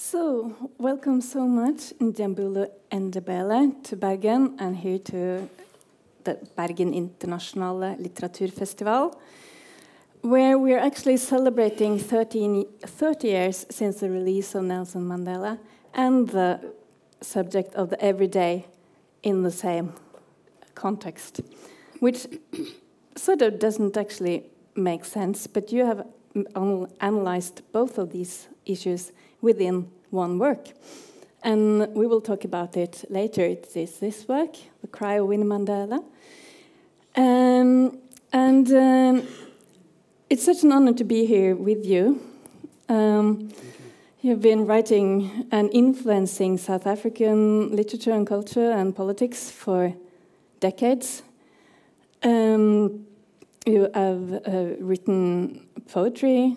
So, welcome so much, Ndjambulu and Debele, to Bergen and here to the Bergen International Litteraturfestival, where we're actually celebrating 13, 30 years since the release of Nelson Mandela and the subject of the everyday in the same context, which sort of doesn't actually make sense, but you have analyzed both of these issues within one work. And we will talk about it later. It is this work, The Cry of Winnie Mandela. Um, and um, it's such an honor to be here with you. Um, you. have been writing and influencing South African literature and culture and politics for decades. Um, you have uh, written poetry,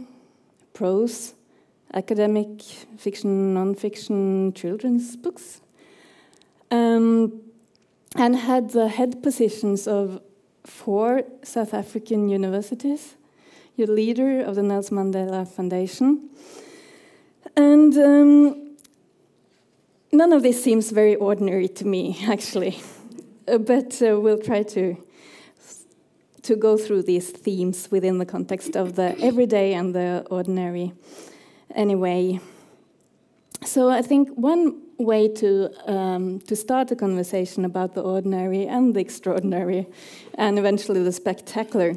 prose, academic fiction, non-fiction, children's books, um, and had the head positions of four South African universities. You're leader of the Nelson Mandela Foundation, and um, none of this seems very ordinary to me, actually. Uh, but uh, we'll try to to go through these themes within the context of the everyday and the ordinary anyway. So I think one way to um, to start a conversation about the ordinary and the extraordinary, and eventually the spectacular,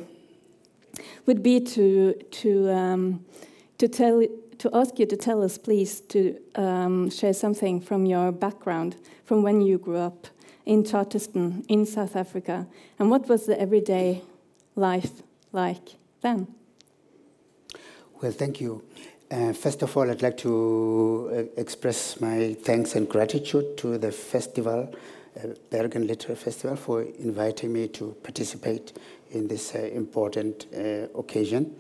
would be to to um, to tell to ask you to tell us, please, to um, share something from your background, from when you grew up in Charterston in South Africa, and what was the everyday life like then? Well, thank you. Uh, first of all, I'd like to uh, express my thanks and gratitude to the festival, uh, Bergen Literary Festival, for inviting me to participate in this uh, important uh, occasion.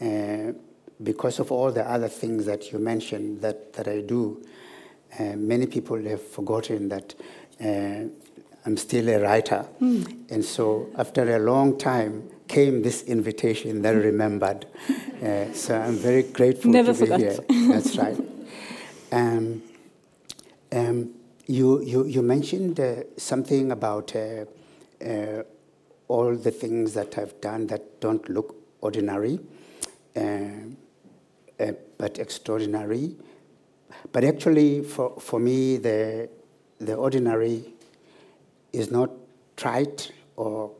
Uh, because of all the other things that you mentioned that, that I do, many people have forgotten that I'm still a writer. Mm. And so, after a long time, came this invitation that I remembered. Uh, so I'm very grateful Never to forgot. be here. That's right. Um, um, you, you, you mentioned uh, something about uh, uh all the things that I've done that don't look ordinary, uh, uh, but extraordinary. But actually, for, for me, the, the ordinary is not trite or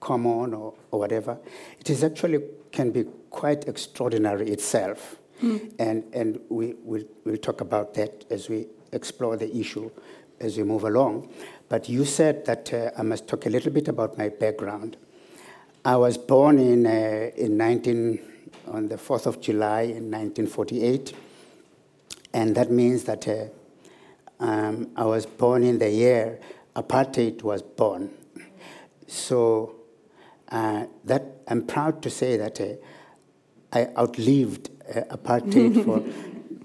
common or, or whatever. It is actually can be quite extraordinary itself. Mm. And, and we will we'll talk about that as we explore the issue as we move along. But you said that uh, I must talk a little bit about my background. I was born in, uh, in 19, on the 4th of July in 1948. And that means that uh, um, I was born in the year apartheid was born. So uh, that I'm proud to say that uh, I outlived uh, apartheid for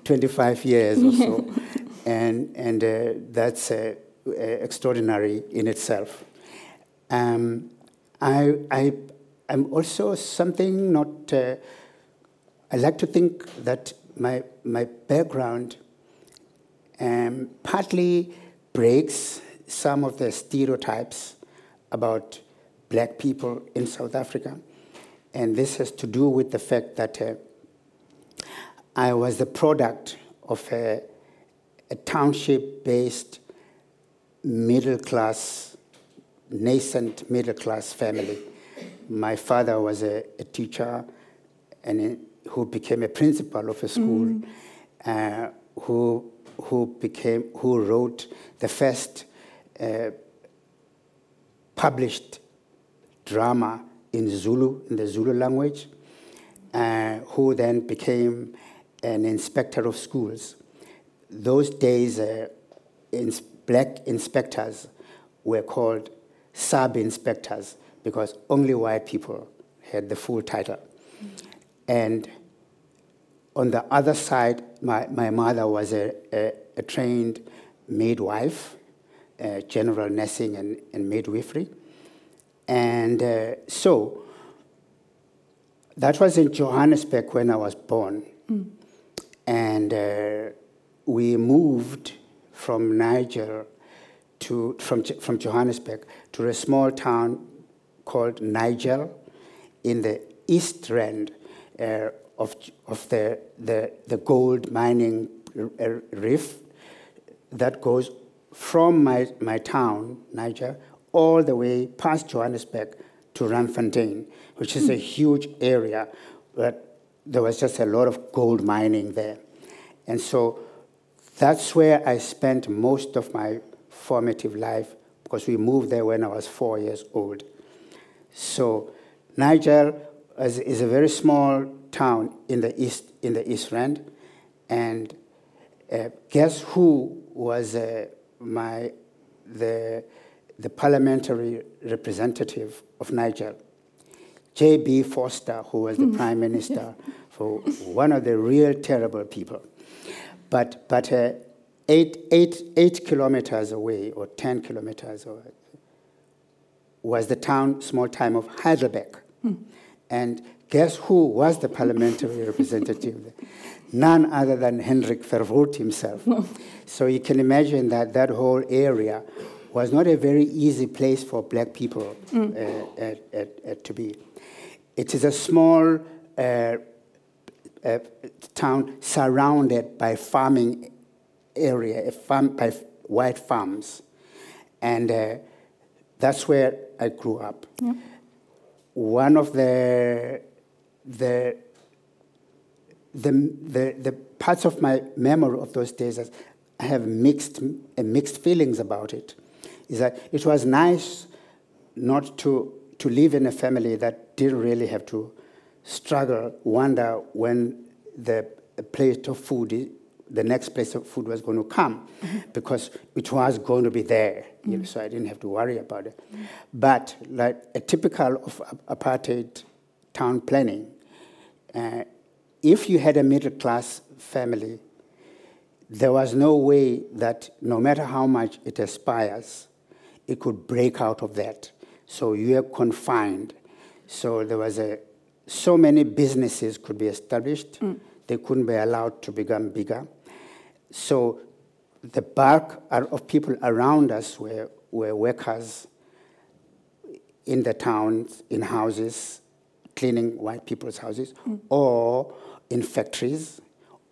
25 years or so, and and uh, that's uh, uh, extraordinary in itself. Um, I I am also something not. I like to think that my my background um, partly breaks some of the stereotypes about black people in South Africa. And this has to do with the fact that uh, I was the product of a, a township based middle class, nascent middle class family. My father was a, a teacher and who became a principal of a school, mm. uh, who, who, became, who wrote the first uh, published drama in Zulu, in the Zulu language, uh, who then became an inspector of schools. Those days, uh, ins black inspectors were called sub inspectors because only white people had the full title. Mm. And on the other side, my, my mother was a, a, a trained midwife, uh, general nursing and, and midwifery. And uh, so that was in Johannesburg when I was born. Mm. And uh, we moved from Nigel to, from, from Johannesburg to a small town called Nigel in the east rand uh, of, of the, the, the gold mining reef that goes from my, my town, Nigel, all the way past Johannesburg to Randfontein, which is a huge area, but there was just a lot of gold mining there. And so that's where I spent most of my formative life because we moved there when I was four years old. So Nigel is, is a very small town in the east in the East Rand, and uh, guess who was uh, my the the parliamentary representative of Nigel, J.B. Vorster, who was the hmm. prime minister for one of the real terrible people. But, but uh, eight, eight, eight kilometers away, or 10 kilometers away, was the town, small town of Heidelberg. Hmm. And guess who was the parliamentary representative? None other than Hendrik Verwoerd himself. so you can imagine that that whole area was not a very easy place for black people mm. uh, to be. It is a small uh, uh, town surrounded by farming area, farm, by white farms. And uh, that's where I grew up. Yeah. One of the, the, the, the, the parts of my memory of those days, I have mixed, mixed feelings about it is that it was nice not to, to live in a family that didn't really have to struggle, wonder when the plate of food, the next place of food was going to come, mm-hmm. because it was going to be there. Mm-hmm. You know, so I didn't have to worry about it. Mm-hmm. But like a typical of apartheid town planning, uh, if you had a middle class family, there was no way that no matter how much it aspires, it could break out of that. So you are confined. So there was a, so many businesses could be established. Mm. They couldn't be allowed to become bigger. So the bulk of people around us were, were workers in the towns, in houses, cleaning white people's houses, mm. or in factories,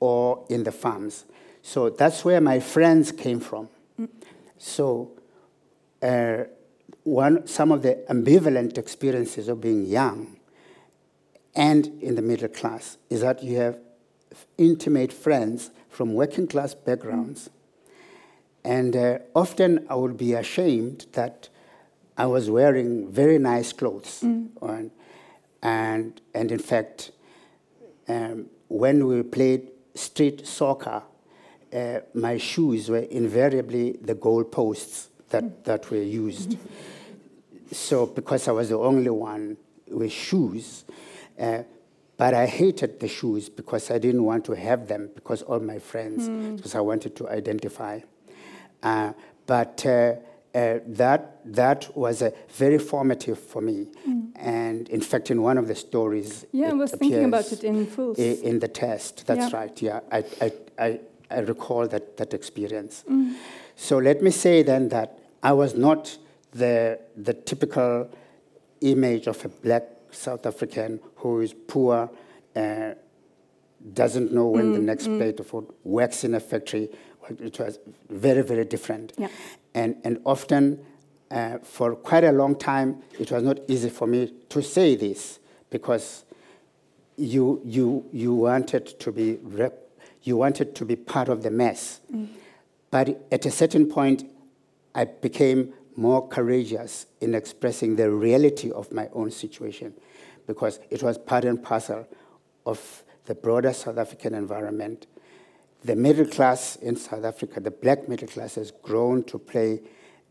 or in the farms. So that's where my friends came from. Mm. So uh, one, some of the ambivalent experiences of being young and in the middle class is that you have intimate friends from working class backgrounds. And uh, often I would be ashamed that I was wearing very nice clothes. Mm. On, and, and in fact, um, when we played street soccer, uh, my shoes were invariably the goal posts that, that were used. So, because I was the only one with shoes, uh, but I hated the shoes because I didn't want to have them because all my friends, mm. because I wanted to identify. Uh, but uh, uh, that that was uh, very formative for me. Mm. And in fact, in one of the stories, yeah, I was thinking about it in full. In the test, that's yeah. right. Yeah, I, I, I, I, recall that that experience. Mm. So let me say then that I was not the, the typical image of a black South African who is poor, uh, doesn't know when mm, the next mm. plate of food, works in a factory. It was very, very different. Yeah. And, and often, uh, for quite a long time, it was not easy for me to say this because you, you, you, wanted, to be rep- you wanted to be part of the mess. Mm. But at a certain point, I became more courageous in expressing the reality of my own situation because it was part and parcel of the broader South African environment. The middle class in South Africa, the black middle class, has grown to play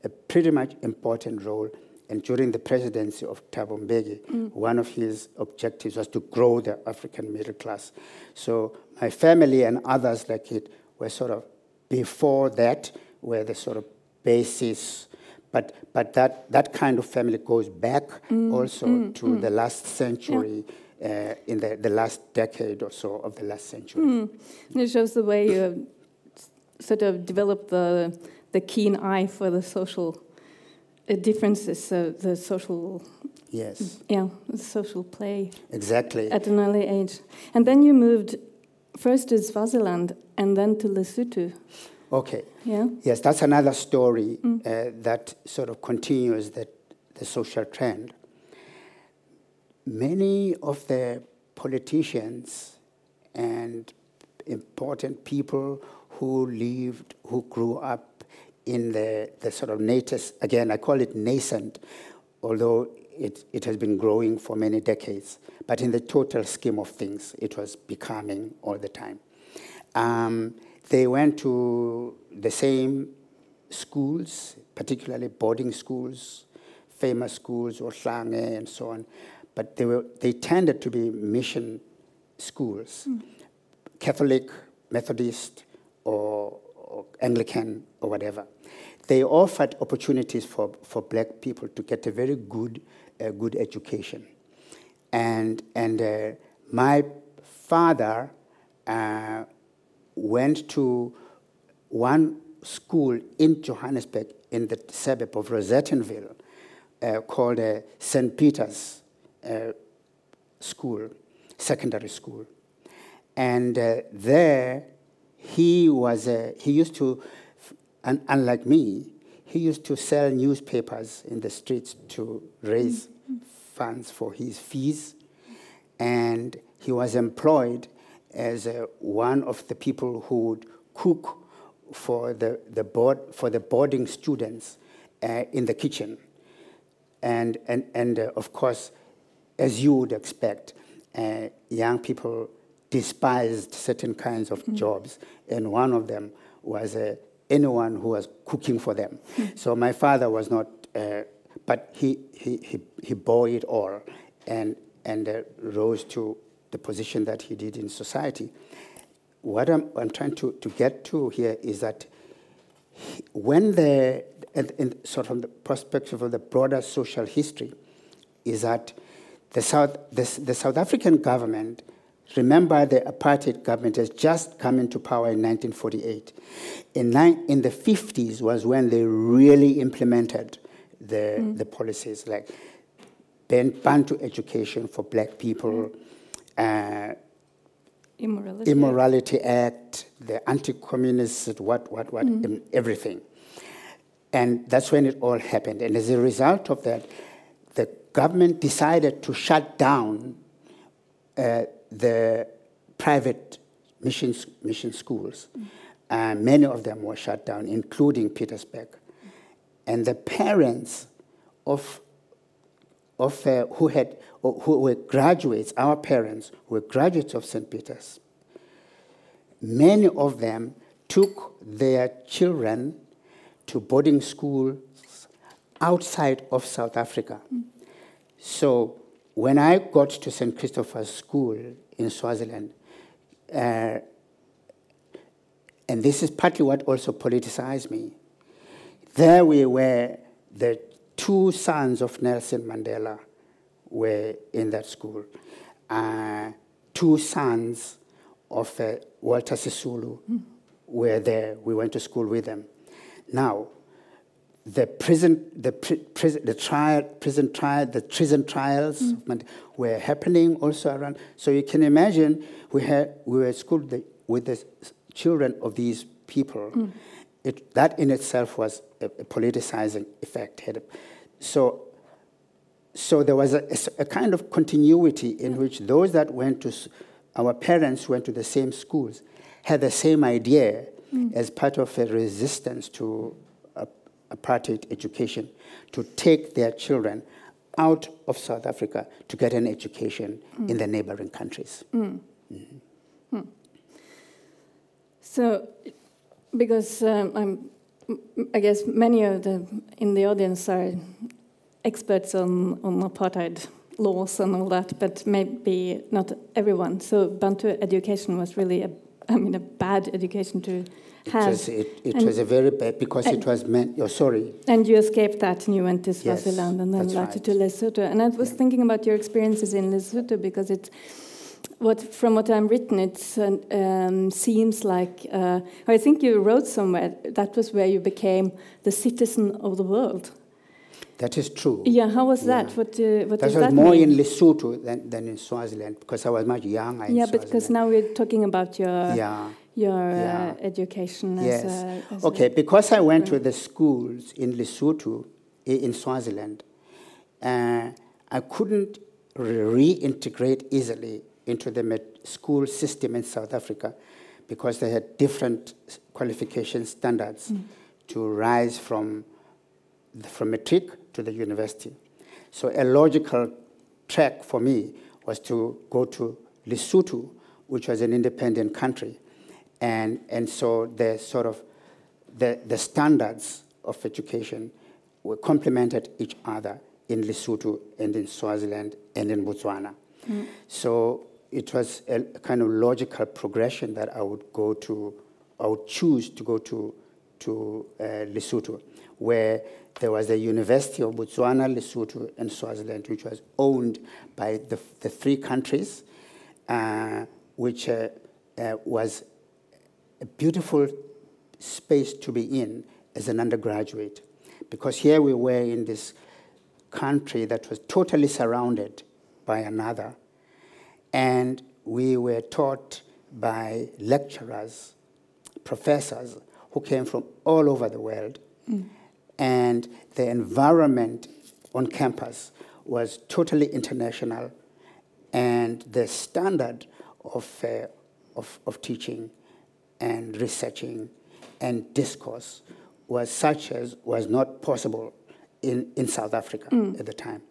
a pretty much important role. And during the presidency of Thabo Mbeki, mm. one of his objectives was to grow the African middle class. So my family and others like it were sort of before that, were the sort of basis. But, but that, that kind of family goes back mm, also mm, to mm. the last century, yeah. uh, in the, the last decade or so of the last century. Mm. It shows the way you sort of developed the the keen eye for the social uh, differences, uh, the social Yes, yeah, the social play exactly. at an early age. And then you moved first to Swaziland and then to Lesotho. Okay. Yeah. Yes, that's another story uh, that sort of continues the, the social trend. Many of the politicians and important people who lived, who grew up in the, the sort of native, again, I call it nascent, although it, it has been growing for many decades. But in the total scheme of things, it was becoming all the time. Um, they went to the same schools, particularly boarding schools, famous schools, or Schlange and so on, but they, were, they tended to be mission schools, Catholic, Methodist, or, or Anglican, or whatever. They offered opportunities for, for black people to get a very good, uh, good education. And, and uh, my father uh, went to one school in Johannesburg in the suburb of Rosettenville uh, called uh, St. Peter's uh, School, secondary school. And uh, there, he was, uh, he used to, un- unlike me, he used to sell newspapers in the streets to raise funds for his fees. And he was employed as uh, one of the people who would cook for the, the, board, for the boarding students uh, in the kitchen. And, and, and uh, of course, as you would expect, uh, young people despised certain kinds of jobs, and one of them was uh, anyone who was cooking for them. So my father was not, uh, but he, he, he, he bore it all and, and uh, rose to the position that he did in society. What I'm, I'm trying to, to get to here is that he- when the, and, and sort of from the perspective of the broader social history, is that the South, the, the South African government, remember the apartheid government has just come into power in 1948. In, nine, in the 50s was when they really implemented the, mm. the policies like ban, Bantu education for black people, mm. Uh, Immorality. Immorality Act, the anti-communist, what, what, what, and everything. And that's when it all happened. And as a result of that, the government decided to shut down uh, the private mission, mission schools. Uh, many of them were shut down, including Petersburg. And the parents of of uh, who had who were graduates, our parents were graduates of St. Peter's. Many of them took their children to boarding schools outside of South Africa. So when I got to St. Christopher's School in Swaziland, uh, and this is partly what also politicized me, there we were, the two sons of Nelson Mandela were in that school. Uh, two sons of uh, Walter Sisulu were there. We went to school with them. Now, the prison, the, pri- prison, the trial, prison trial, the prison trials Mand- were happening also around. So you can imagine we had we were at school the, with the children of these people. It, that in itself was a, a politicizing effect. Had So, so there was a kind of continuity in which those that went to, our parents went to the same schools, had the same idea mm. as part of a resistance to apartheid education, to take their children out of South Africa to get an education in mm. the neighboring countries. Mm. Hmm. So, because um, I'm, I guess many of the in the audience are experts on, on apartheid laws and all that, but maybe not everyone. So Bantu education was really a, I mean, a bad education to It have. was, it, it was a very bad, because it was meant, oh, sorry, And you escaped that and you went to Yes, Swaziland and then later right. to Lesotho. And I was thinking about your experiences in Lesotho because it, what from what I'm written, it um, seems like uh, I think you wrote somewhere that was where you became the citizen of the world. That is true. Yeah, how was Yeah. that? What, uh, what That was that more mean? in Lesotho than, than in Swaziland because I was much younger. yeah, but because now we're talking about your yeah. your Yeah. uh, education Yes. as a, as Okay, because I went to the schools in Lesotho, in Swaziland, uh, I couldn't re- reintegrate easily into the med- school system in South Africa because they had different qualification standards hmm. to rise from, the, from matric to the university. So a logical track for me was to go to Lesotho, which was an independent country. And, and so the sort of the, the standards of education were complemented each other in Lesotho and in Swaziland and in Botswana. Hmm. So it was a kind of logical progression that I would go to, I would choose to go to, to uh, Lesotho, where there was a University of Botswana, Lesotho, and Swaziland, which was owned by the, the three countries, uh, which uh, uh, was a beautiful space to be in as an undergraduate. Because here we were in this country that was totally surrounded by another. And we were taught by lecturers, professors who came from all over the world. And the environment on campus was totally international. And the standard of, uh, of, of teaching and researching and discourse was such as was not possible in, in South Africa at the time.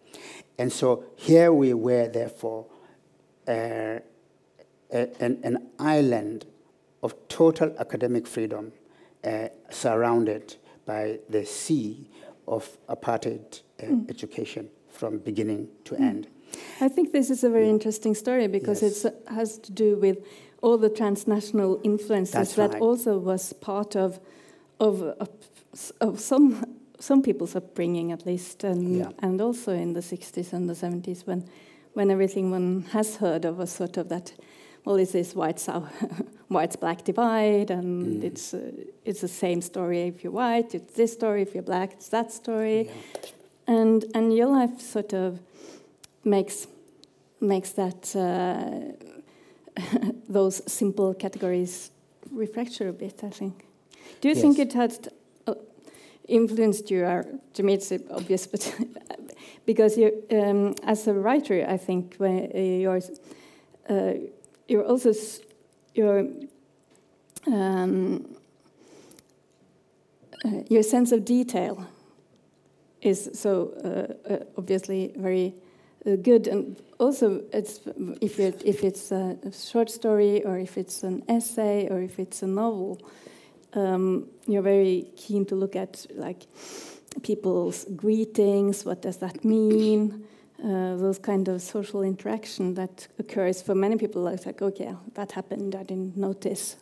And so here we were, therefore, uh, a, an, an island of total academic freedom uh, surrounded by the sea of apartheid uh, education from beginning to end. I think this is a very interesting story because Yes. it has to do with all the transnational influences That's that right. also was part of of, of, of some some people's upbringing at least, and Yeah. and also in the 60s and the 70s when when everything one has heard of was sort of that. Well, it's this white south, white black divide, and Mm. it's uh, it's the same story if you're white. It's this story if you're black. It's that story Yeah. and and your life sort of makes makes that uh, those simple categories refracture a bit. I think. Do you think it had uh, influenced you? Or, to me, it's obvious, but because you, um, as a writer, I think when uh, you're uh, you're also you're. Um, uh, your sense of detail is so uh, uh, obviously very uh, good, and also it's if if it's a, a short story or if it's an essay or if it's a novel, um, you're very keen to look at like people's greetings. What does that mean? Uh, those kind of social interaction that occurs for many people. It's like, okay, that happened. I didn't notice.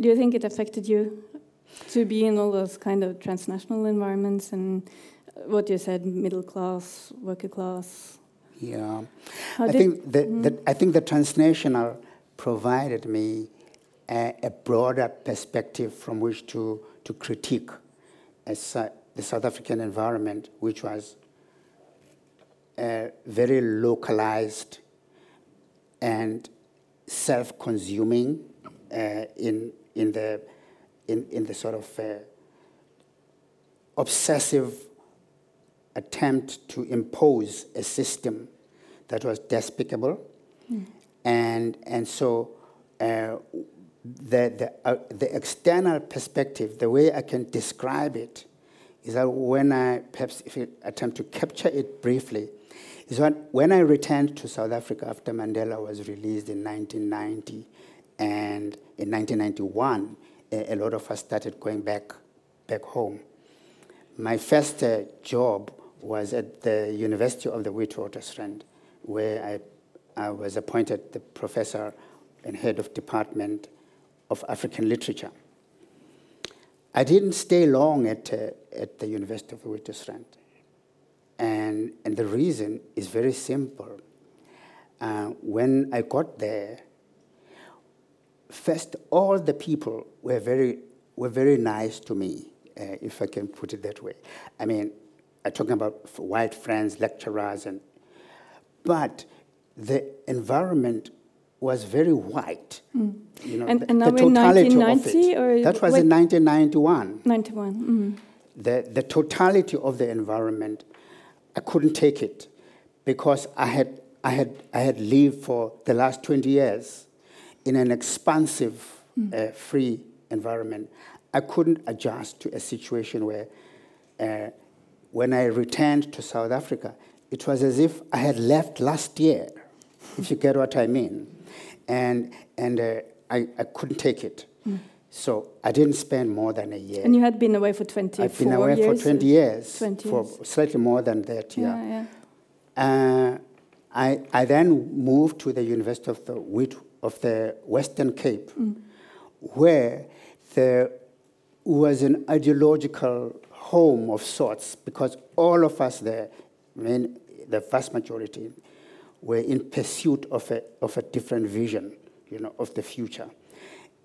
Do you think it affected you to be in all those kind of transnational environments and uh, what you said, middle class, worker class? Yeah. How I think the, the, I think the transnational provided me a, a broader perspective from which to, to critique a, Sou- the South African environment, which was uh, very localized and self-consuming uh, in, in, the, in, in the sort of uh, obsessive attempt to impose a system that was despicable. And, and so uh, the, the, uh, the external perspective, the way I can describe it, is that when I, perhaps if I attempt to capture it briefly, is when, when I returned to South Africa after Mandela was released in 1990, and in 1991, a, a lot of us started going back, back home. My first uh, job was at the University of the Witwatersrand, where I, I was appointed the professor and head of department of African literature. I didn't stay long at, uh, at the University of Witwatersrand. And, and the reason is very simple. uh, when I got there, first, all the people were very, were very nice to me, uh, if I can put it that way. I mean, I'm talking about white friends, lecturers, and but the environment was very white. Mm. You know, And- the, and the now in totality of 1990 it. or that was in 1991 91. Mm. the, the totality of the environment, I couldn't take it because I had, I, had, I had lived for the last 20 years in an expansive, uh, free environment. I couldn't adjust to a situation where, uh, when I returned to South Africa, it was as if I had left last year, if you get what I mean. And, and uh, I, I couldn't take it. So I didn't spend more than a year. And you had been away for 24 I've been away years? for 20 years, 20 for slightly more than that, yeah. Yeah, yeah. Uh, I, I then moved to the University of the, of the Western Cape, Mm. where there was an ideological home of sorts, because all of us there, I mean, the vast majority, were in pursuit of a, of a different vision, you know, of the future.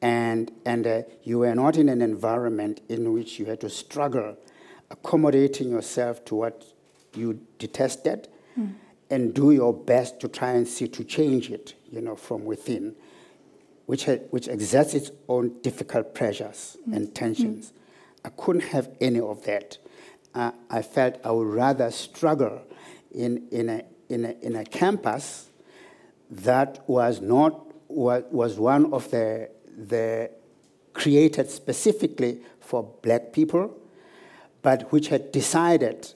And, and uh, you were not in an environment in which you had to struggle accommodating yourself to what you detested and do your best to try and see to change it, you know, from within, which, ha- which exerts its own difficult pressures and tensions. I couldn't have any of that. Uh, I felt I would rather struggle in, in, a, in, a, in a campus that was not was, was one of the, the created specifically for black people, but which had decided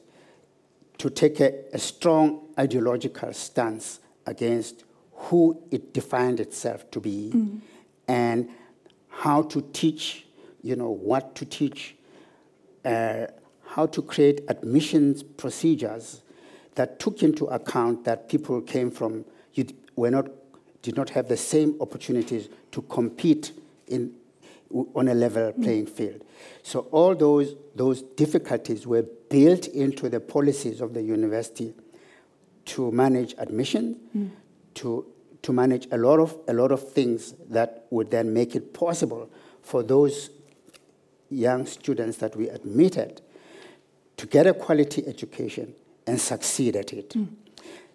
to take a, a strong ideological stance against who it defined itself to be and how to teach, you know, what to teach, uh, how to create admissions procedures that took into account that people came from, you were not, did not have the same opportunities to compete in, on a level playing field. So all those, those difficulties were built into the policies of the university to manage admission, mm. to, to manage a lot, of, a lot of things that would then make it possible for those young students that we admitted to get a quality education and succeed at it.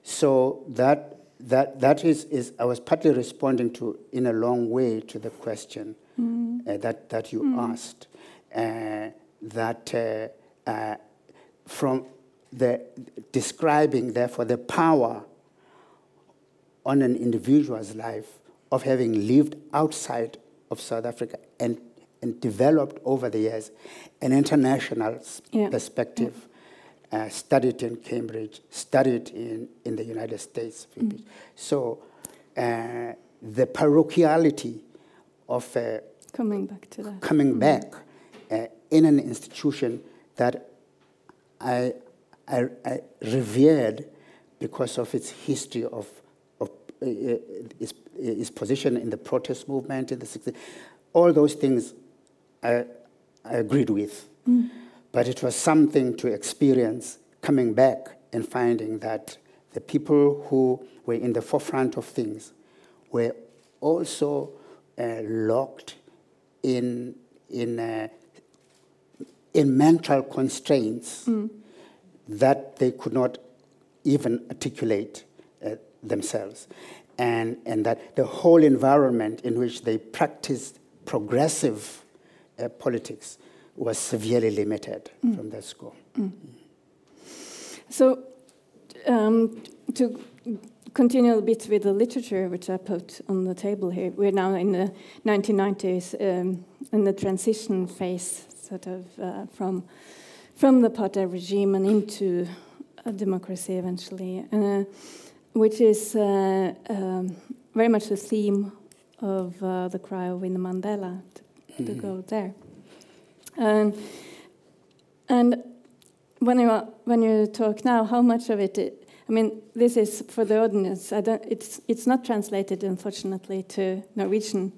So that, that, that is, is, I was partly responding to, in a long way, to the question uh, that, that you asked. Uh, that uh, uh, from the describing, therefore, the power on an individual's life of having lived outside of South Africa and, and developed over the years an international Yeah. perspective. Uh, studied in Cambridge, studied in, in the United States. So uh, the parochiality of uh, Coming back to that. coming back uh, in an institution that I, I, I revered because of its history of, of uh, its, its position in the protest movement in the 60s. All those things I, I agreed with. But it was something to experience coming back and finding that the people who were in the forefront of things were also uh, locked in, in, uh, in mental constraints that they could not even articulate uh, themselves. And, and that the whole environment in which they practiced progressive uh, politics was severely limited from that school. So, um, to continue a bit with the literature which I put on the table here, we're now in the 1990s um, in the transition phase, sort of uh, from from the apartheid regime and into a democracy eventually, uh, which is uh, um, very much the theme of uh, the cry of Winnie Mandela to, to go there. Um, and when you are, when you talk now, how much of it? I mean, this is for the audience. I don't, it's it's not translated, unfortunately, to Norwegian,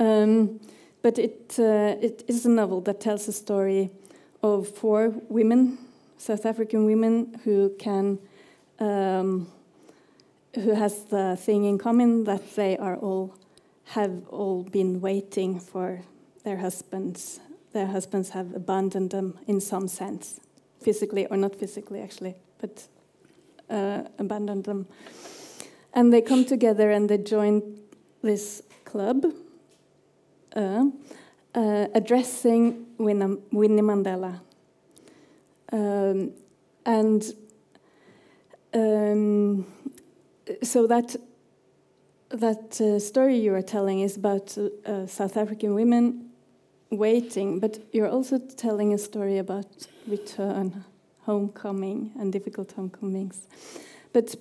um, but it uh, it is a novel that tells a story of four women, South African women, who can um, who has the thing in common that they are all have all been waiting for their husbands. Their husbands have abandoned them in some sense, physically or not physically, actually, but uh, abandoned them. And they come together and they join this club, uh, uh, addressing Winnie Mandela. Um, and um, so that that uh, story you are telling is about uh, South African women waiting, but you're also telling a story about return, homecoming, and difficult homecomings. But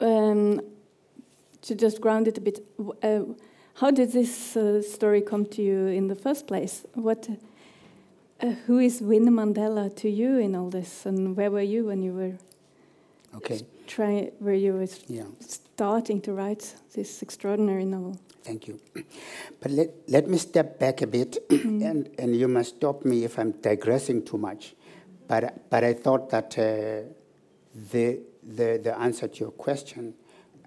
um, to just ground it a bit, uh, how did this uh, story come to you in the first place? What, uh, who is Winnie Mandela to you in all this, and where were you when you were okay. trying, where you were yeah. starting to write this extraordinary novel? Thank you. But let, let me step back a bit, and, and you must stop me if I'm digressing too much. But, but I thought that uh, the, the, the answer to your question,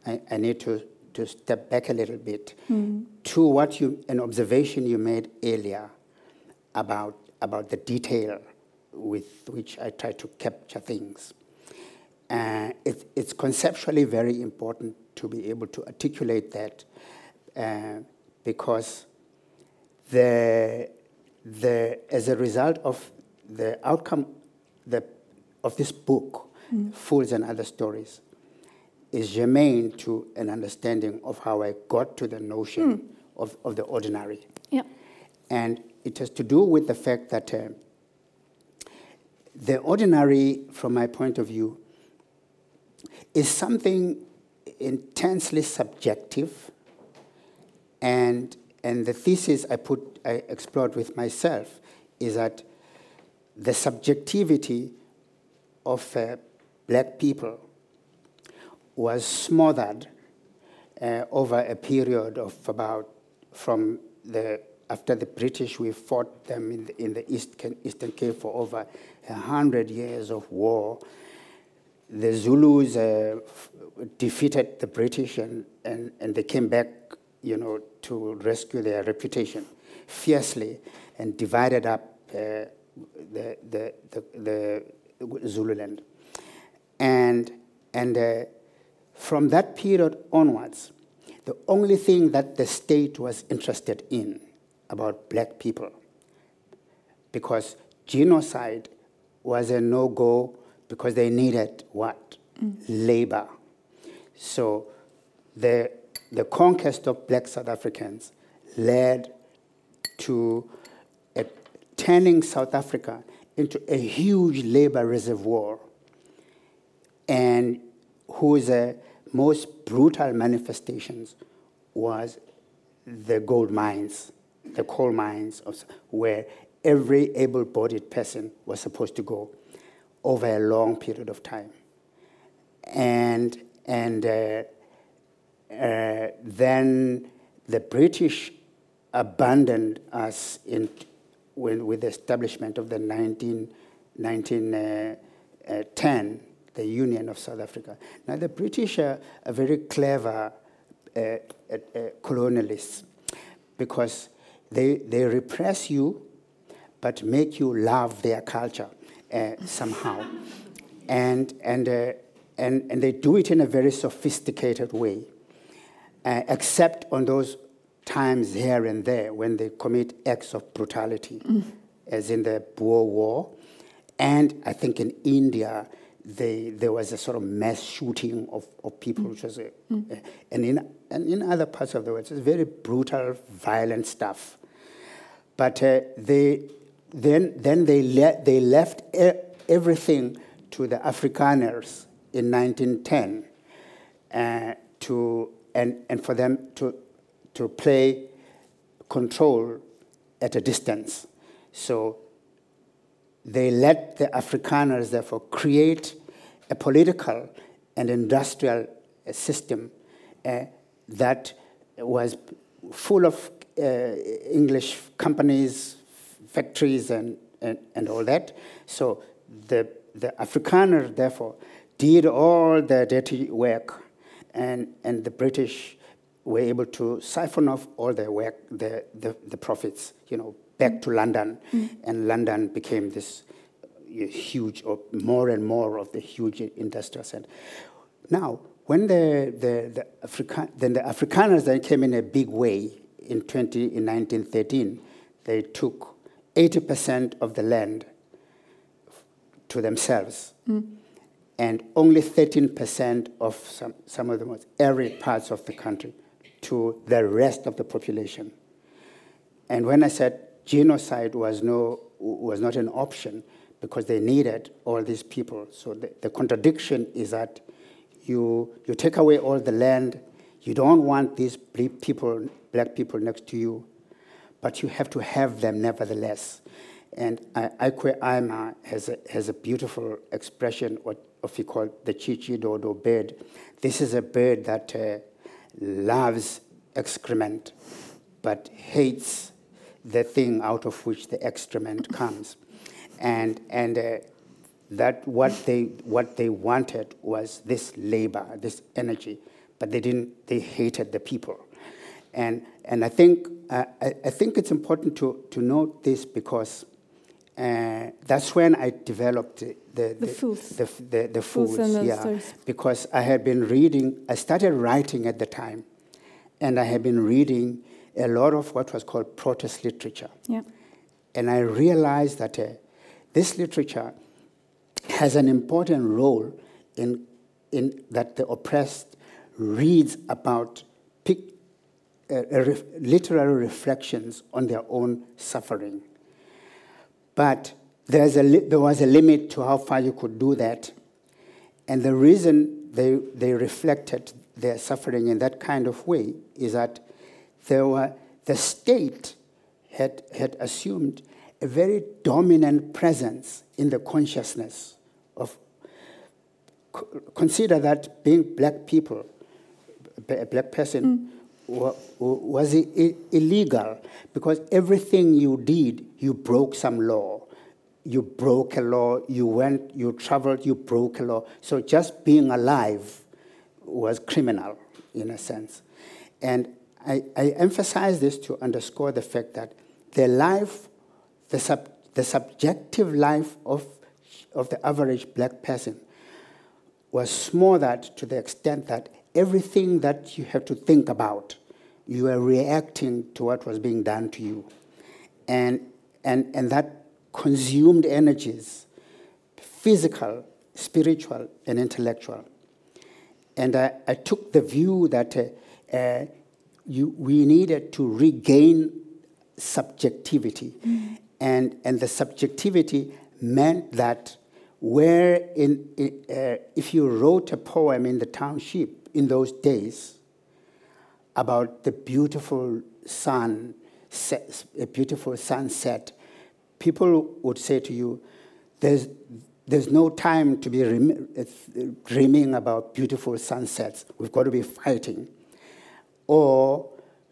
I, I need to, to step back a little bit mm. to what you, an observation you made earlier about, about the detail with which I try to capture things. Uh, it, it's conceptually very important to be able to articulate that uh, because the, the, as a result of the outcome the, of this book, mm. Fools and Other Stories, is germane to an understanding of how I got to the notion mm. of, of the ordinary. Yeah. And it has to do with the fact that uh, the ordinary, from my point of view, is something intensely subjective and, and the thesis I, put, I explored with myself is that the subjectivity of uh, black people was smothered uh, over a period of about from the after the British we fought them in the, in the East, Eastern Cape for over a hundred years of war. The Zulus uh, defeated the British and, and, and they came back you know, to rescue their reputation fiercely and divided up uh, the, the, the, the, Zululand. And, and uh, from that period onwards, the only thing that the state was interested in about black people, because genocide was a no go because they needed what? Mm. Labor. So the the conquest of black South Africans led to turning South Africa into a huge labor reservoir and whose uh, most brutal manifestations was the gold mines, the coal mines, of, where every able bodied person was supposed to go over a long period of time. And, and uh, uh, then the British abandoned us in, when, with the establishment of the 19, 1910, uh, uh, the Union of South Africa. Now, the British are, are very clever uh, uh, colonialists because they, they repress you but make you love their culture somehow. and, and, and, and they do it in a very sophisticated way uh, except on those times here and there when they commit acts of brutality, mm. as in the Boer War. And I think in India, they, there was a sort of mass shooting of, of people, mm. which was a, mm. a, and, in, and in other parts of the world, it's very brutal, violent stuff. But uh, they, then, then they, le- they left e- everything to the Afrikaners in 1910 uh, to and, and for them to, to play control at a distance. So they let the Afrikaners, therefore, create a political and industrial uh, system uh, that was full of uh, English companies, factories, and, and, and all that. So the, the Afrikaner, therefore, did all the dirty work, and, and the British were able to siphon off all the work, the, the, the profits, you know, back to London, mm-hmm. and London became this huge, or more and more of the huge industrial center. Now, when the, the, the, Africa, then the Afrikaners then came in a big way in, 20, in 1913, they took 80% of the land to themselves. Mm. And only 13% of some, some of the most arid parts of the country to the rest of the population. And when I said genocide was, no, was not an option because they needed all these people, so the, the contradiction is that you, you take away all the land, you don't want these people, black people next to you, but you have to have them nevertheless. And Ayi Kwei Armah has a, has a beautiful expression, what of he called the chichidodo bird. This is a bird that uh, loves excrement, but hates the thing out of which the excrement comes. And, and uh, that what they, what they wanted was this labor, this energy, but they didn't, they hated the people. And, and I, think, uh, I, I, think it's important to, to note this because uh, that's when I developed the, the, the fools. The, the, the fools, yeah. Because I had been reading, I started writing at the time, and I had been reading a lot of what was called protest literature. Yeah. And I realized that uh, this literature has an important role in, in that the oppressed reads about pick, uh, ref, literary reflections on their own suffering. But there's a there was a limit to how far you could do that. And the reason they, they reflected their suffering in that kind of way is that there were, the state had, had assumed a very dominant presence in the consciousness of consider that being black people, a black person, mm. Was illegal because everything you did, you broke some law. You broke a law, you went, you traveled, you broke a law. So just being alive was criminal in a sense. And I, I emphasize this to underscore the fact that the life, the, sub, the subjective life of of the average black person was smothered to the extent that everything that you have to think about, you are reacting to what was being done to you. And, and, and that consumed energies, physical, spiritual, and intellectual. And I, I took the view that uh, uh, you, we needed to regain subjectivity. Mm. And, and the subjectivity meant that where in, uh, if you wrote a poem in the township in those days about the beautiful sun, set, a beautiful sunset, people would say to you, there's, there's no time to be dreaming about beautiful sunsets. We've got to be fighting. Or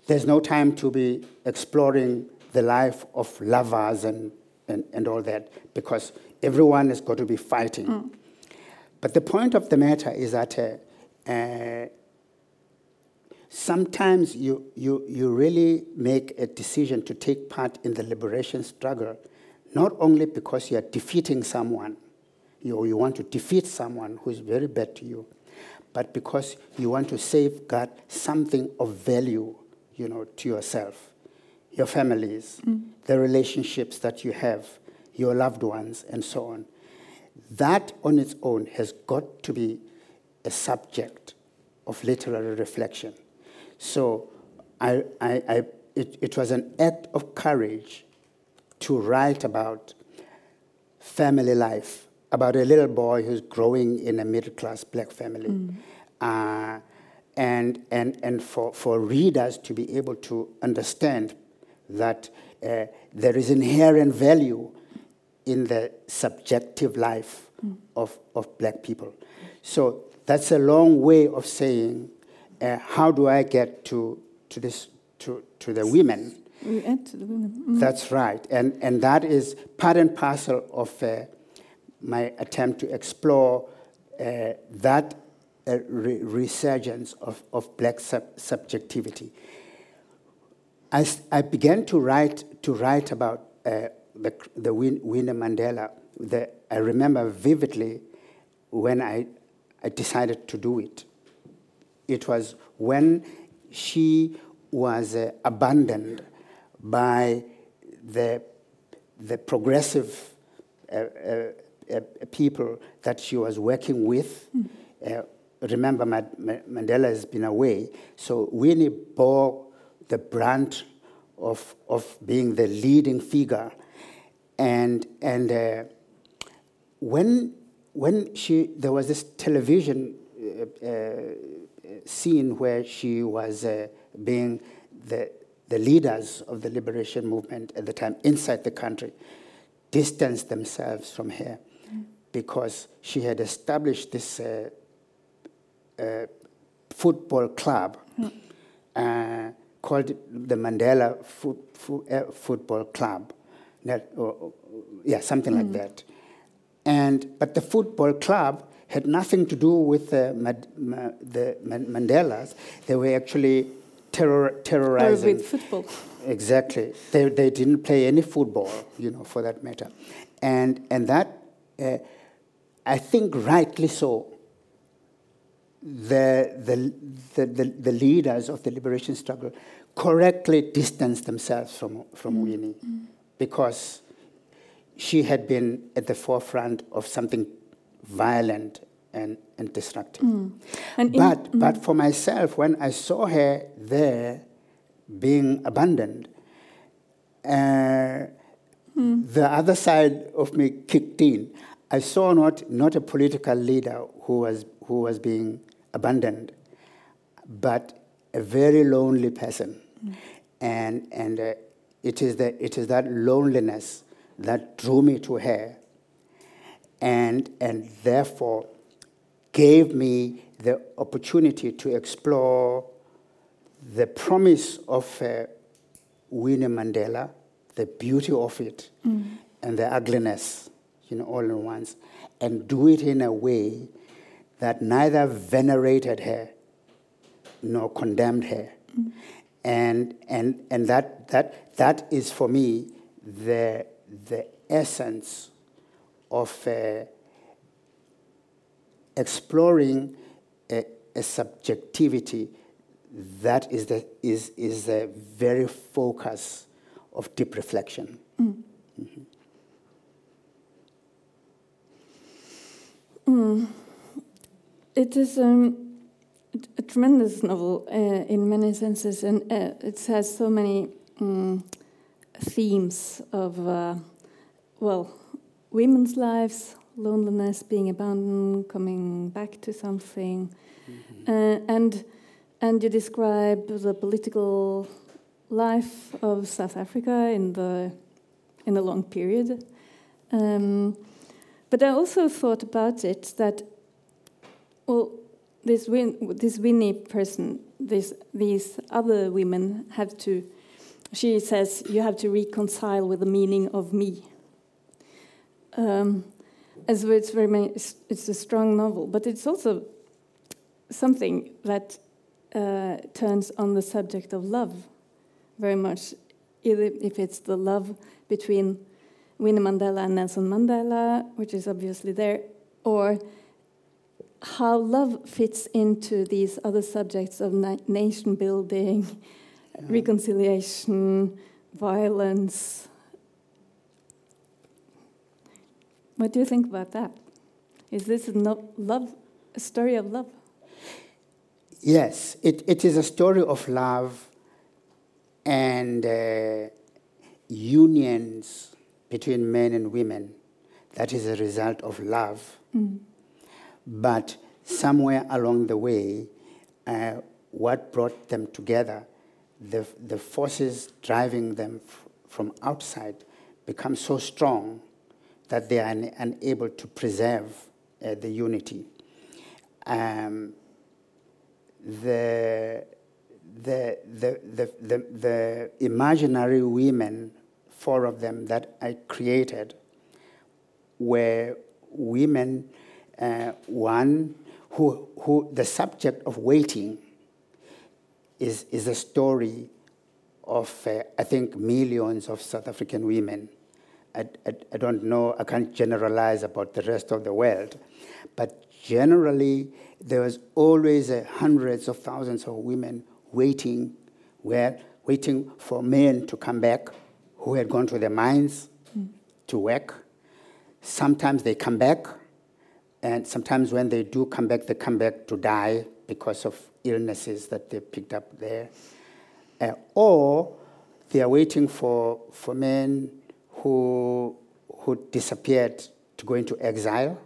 there's no time to be exploring the life of lovers and, and, and all that because everyone has got to be fighting. Mm. But the point of the matter is that uh, uh, sometimes you, you, you really make a decision to take part in the liberation struggle, not only because you are defeating someone, you, you want to defeat someone who is very bad to you, but because you want to safeguard something of value you know, to yourself, your families, mm. the relationships that you have your loved ones, and so on. That on its own has got to be a subject of literary reflection. So I, I, I, it, it was an act of courage to write about family life, about a little boy who's growing in a middle class black family. Mm. Uh, and, and, and for, for readers to be able to understand that uh, there is inherent value in the subjective life mm. of, of black people. So that's a long way of saying, uh, how do I get to, to, this, to, to the women? We add to the women. Mm. That's right. And, and that is part and parcel of uh, my attempt to explore uh, that uh, re- resurgence of, of black sub- subjectivity. I began to write, to write about uh, the, the Win- Winnie Mandela. The, I remember vividly when I, I decided to do it. It was when she was uh, abandoned by the, the progressive uh, uh, uh, people that she was working with. Uh, remember, Ma- Ma- Mandela has been away, so Winnie bore the brunt of, of being the leading figure. And, and uh, when, when she, there was this television uh, uh, scene where she was uh, being the, the leaders of the liberation movement at the time inside the country distanced themselves from her because she had established this uh, uh, football club uh, called the Mandela Foot, Foot, uh, Football Club. That, or, or- yeah, something like that. And, but the football club had nothing to do with the, the Mandelas. They were actually terror, Or terrorizing. with football. Exactly. They, they didn't play any football, you know, for that matter. And, and that, uh, I think rightly so, the, the, the, the, the leaders of the liberation struggle correctly distanced themselves from, from Winnie because she had been at the forefront of something violent and, and destructive. And in- But, but for myself, when I saw her there being abandoned, uh, the other side of me kicked in. I saw not, not a political leader who was, who was being abandoned, but a very lonely person. And, and uh, it, is the, it is that loneliness that drew me to her and, and therefore gave me the opportunity to explore the promise of uh, Winnie Mandela, the beauty of it, and the ugliness, you know, all in once, and do it in a way that neither venerated her nor condemned her. And, and, and that, that, that is for me the, the essence of uh, exploring a, a subjectivity that is the, is, is the very focus of deep reflection. It is um, a tremendous novel uh, in many senses, and uh, it has so many um, themes of, uh, well, women's lives, loneliness, being abandoned, coming back to something, uh, and and you describe the political life of South Africa in the in a long period. Um, but I also thought about it that well, this Win, this Winnie person, this these other women have to. She says you have to reconcile with the meaning of me. Um, as though it's very many, it's, it's a strong novel, but it's also something that uh, turns on the subject of love very much. Either if it's the love between Winnie Mandela and Nelson Mandela, which is obviously there, or how love fits into these other subjects of na- nation building, reconciliation, violence. What do you think about that? Is this a no- love, a story of love? Yes, it, it is a story of love and uh, unions between men and women. That is a result of love. But somewhere along the way, uh, what brought them together, the, the forces driving them from outside become so strong that they are un- unable to preserve uh, the unity. Um, the, the, the, the, the, the imaginary women, four of them that I created, were women Uh, one who, who the subject of waiting is, is a story of, uh, I think, millions of South African women. I, I, I, don't know, I can't generalize about the rest of the world, but generally, there was always uh, hundreds of thousands of women waiting, waiting for men to come back who had gone to the mines mm. to work. Sometimes they come back, and sometimes when they do come back, they come back to die because of illnesses that they picked up there. Uh, or they are waiting for, for men who, who disappeared to go into exile,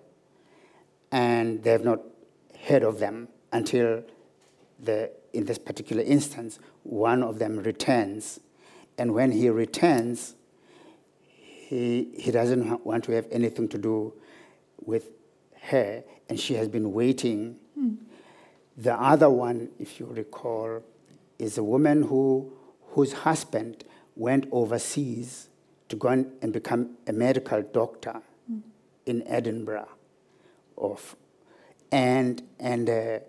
and they have not heard of them until, the, in this particular instance, one of them returns. And when he returns, he, he doesn't want to have anything to do with her, and she has been waiting. Mm. The other one, if you recall, is a woman who, whose husband went overseas to go and become a medical doctor mm. in Edinburgh. Of, and and uh,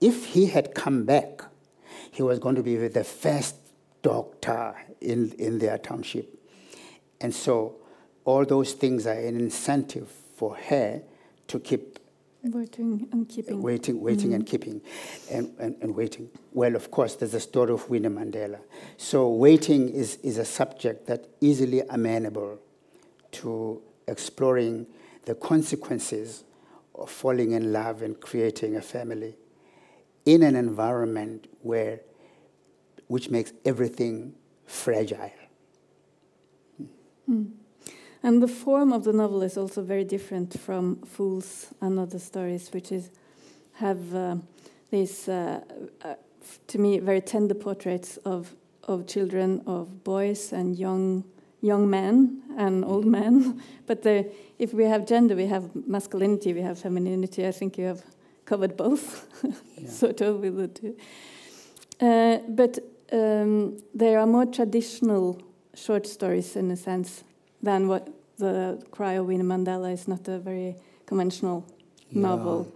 if he had come back, he was going to be the first doctor in, in their township. And so all those things are an incentive for her to keep Waiting and keeping. Waiting, waiting mm and keeping, and, and, and, waiting. Well, of course, there's the story of Winnie Mandela. So, waiting is, is a subject that easily amenable to exploring the consequences of falling in love and creating a family in an environment where, which makes everything fragile. Mm. And the form of the novel is also very different from Fools and Other Stories, which is have uh, these, uh, uh, to me, very tender portraits of of children, of boys and young young men and old men. but the, if we have gender, we have masculinity, we have femininity. I think you have covered both, sort of with the two. Uh, but um, there are more traditional short stories in a sense than what the Cry of Winnie Mandela is not a very conventional novel.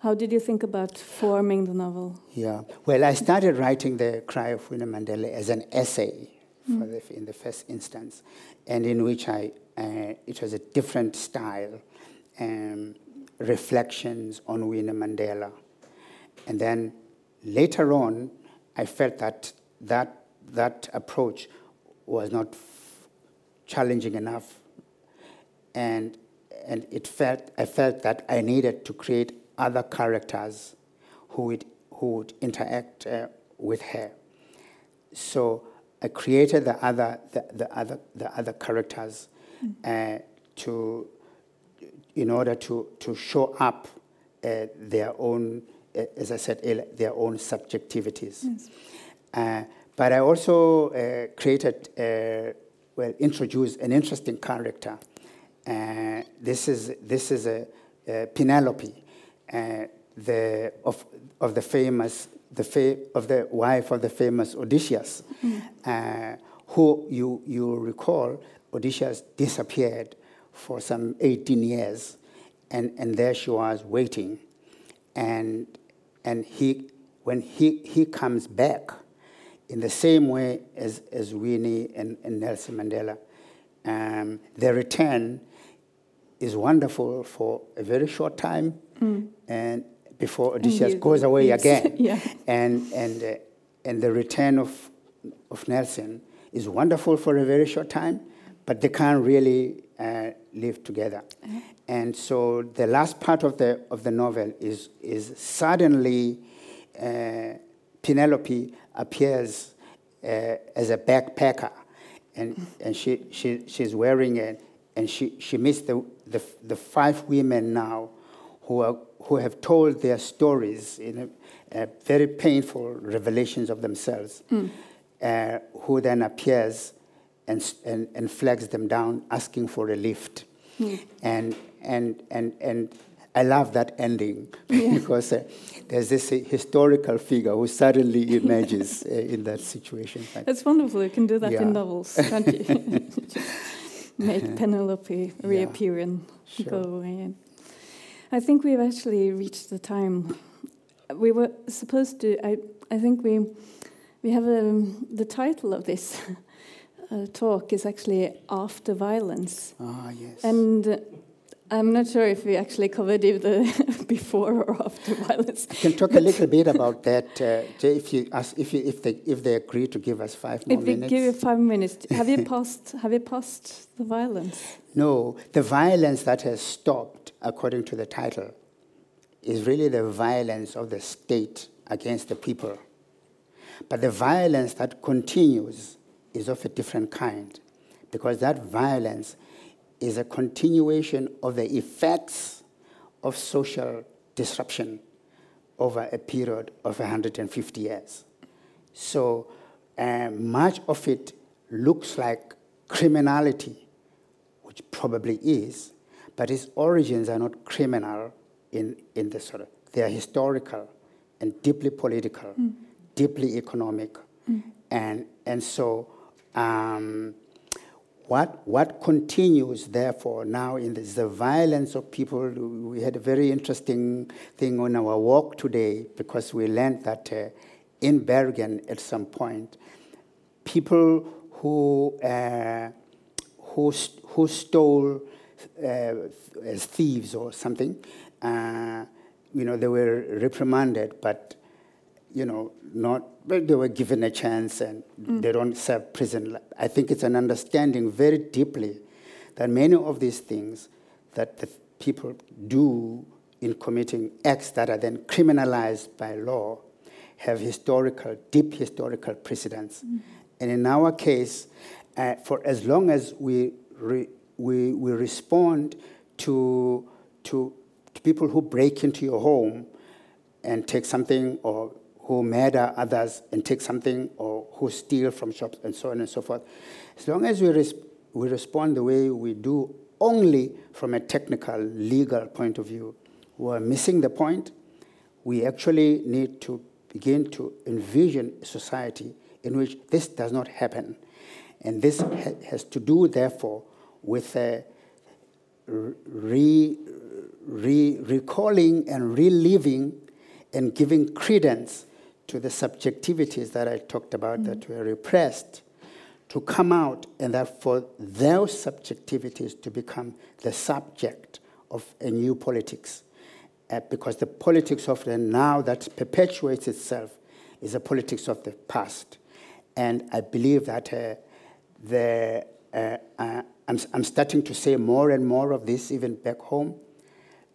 How did you think about forming the novel? Yeah, well, I started writing the Cry of Winnie Mandela as an essay mm. the, in the first instance, and in which I uh, it was a different style, um, reflections on Winnie Mandela, and then later on, I felt that that that approach was not challenging enough. And, and it felt, I felt that I needed to create other characters who would, who would interact uh, with her. So I created the other, the, the other, the other characters uh, to, in order to, to show up uh, their own, uh, as I said, their own subjectivities. Yes. Uh, but I also uh, created well, introduce an interesting character. Uh, this is, this is a, a Penelope, uh, the, of, of the famous, the fa- of the wife of the famous Odysseus, mm. uh, who you, you recall, Odysseus disappeared for some 18 years, and, and there she was waiting. And, and he, when he, he comes back, in the same way as, as Winnie and, and Nelson Mandela. Um, their return is wonderful for a very short time, mm. and before Odysseus goes away again. yeah. And, and, uh, and the return of, of Nelson is wonderful for a very short time, but they can't really uh, live together. Uh-huh. And so the last part of the, of the novel is, is suddenly uh, Penelope appears uh, as a backpacker, and, and she, she, she's wearing it, and she, she meets the, the, the five women now who, are, who have told their stories in a, a very painful revelations of themselves, mm. uh, who then appears and, and, and flags them down, asking for a lift. Mm. And, and, and, and I love that ending yeah. because uh, there's this uh, historical figure who suddenly emerges uh, in that situation. That's wonderful. You can do that yeah. in novels, can't you? Make Penelope reappear yeah. and sure. go away. I think we've actually reached the time. We were supposed to. I I think we we have um, the title of this uh, talk is actually after violence. Ah, yes. And uh, I'm not sure if we actually covered it the before or after violence. I can talk a little bit about that uh, if you ask, if you, if they if they agree to give us five more if we minutes. give you five minutes, have you passed? Have you passed the violence? No, the violence that has stopped, according to the title, is really the violence of the state against the people. But the violence that continues is of a different kind, because that violence is a continuation of the effects of social disruption over a period of 150 years. So uh, much of it looks like criminality, which probably is, but its origins are not criminal in, in the sort of, they are historical and deeply political, deeply economic. And, and so um, what, what continues, therefore, now in this, the violence of people? We had a very interesting thing on our walk today because we learned that uh, in Bergen at some point, people who, uh, who, st- who stole uh, as thieves or something, uh, you know, they were reprimanded, but you know, not but they were given a chance and they don't serve prison. I think it's an understanding very deeply that many of these things that the people do in committing acts that are then criminalized by law have historical, deep historical precedents. And in our case, uh, for as long as we, re, we, we respond to, to, to people who break into your home and take something or who murder others and take something or who steal from shops and so on and so forth. As long as we, res- we respond the way we do only from a technical, legal point of view, we're missing the point. We actually need to begin to envision a society in which this does not happen. And this ha- has to do, therefore, with a re, re, recalling and reliving and giving credence to the subjectivities that I talked about that were repressed to come out and that for those subjectivities to become the subject of a new politics. Uh, because the politics of the now that perpetuates itself is a politics of the past. And I believe that uh, the, uh, uh, I'm, I'm starting to say more and more of this even back home,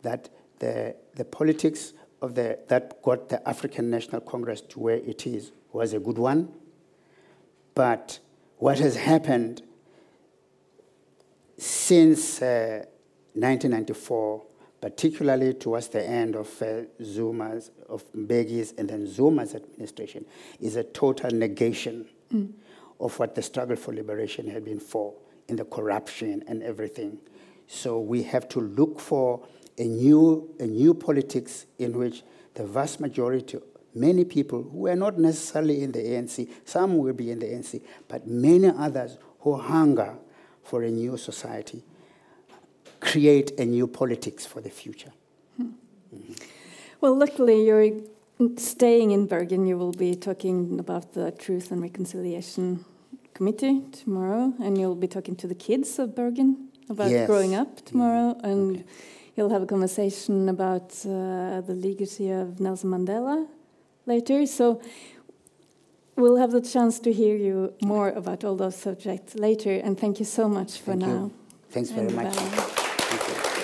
that the, the politics of the, that got the African National Congress to where it is was a good one. But what has happened since uh, 1994, particularly towards the end of uh, Zuma's, of Mbeki's and then Zuma's administration, is a total negation of what the struggle for liberation had been for in the corruption and everything. So we have to look for a new, a new politics in which the vast majority, many people who are not necessarily in the ANC, some will be in the ANC, but many others who hunger for a new society, create a new politics for the future. Hmm. Well, luckily you're staying in Bergen. You will be talking about the Truth and Reconciliation Committee tomorrow, and you'll be talking to the kids of Bergen about Yes. growing up tomorrow, mm-hmm. and Okay. You'll have a conversation about uh, the legacy of Nelson Mandela later. So we'll have the chance to hear you more about all those subjects later. And thank you so much for Thank you. now. Thanks very much. you.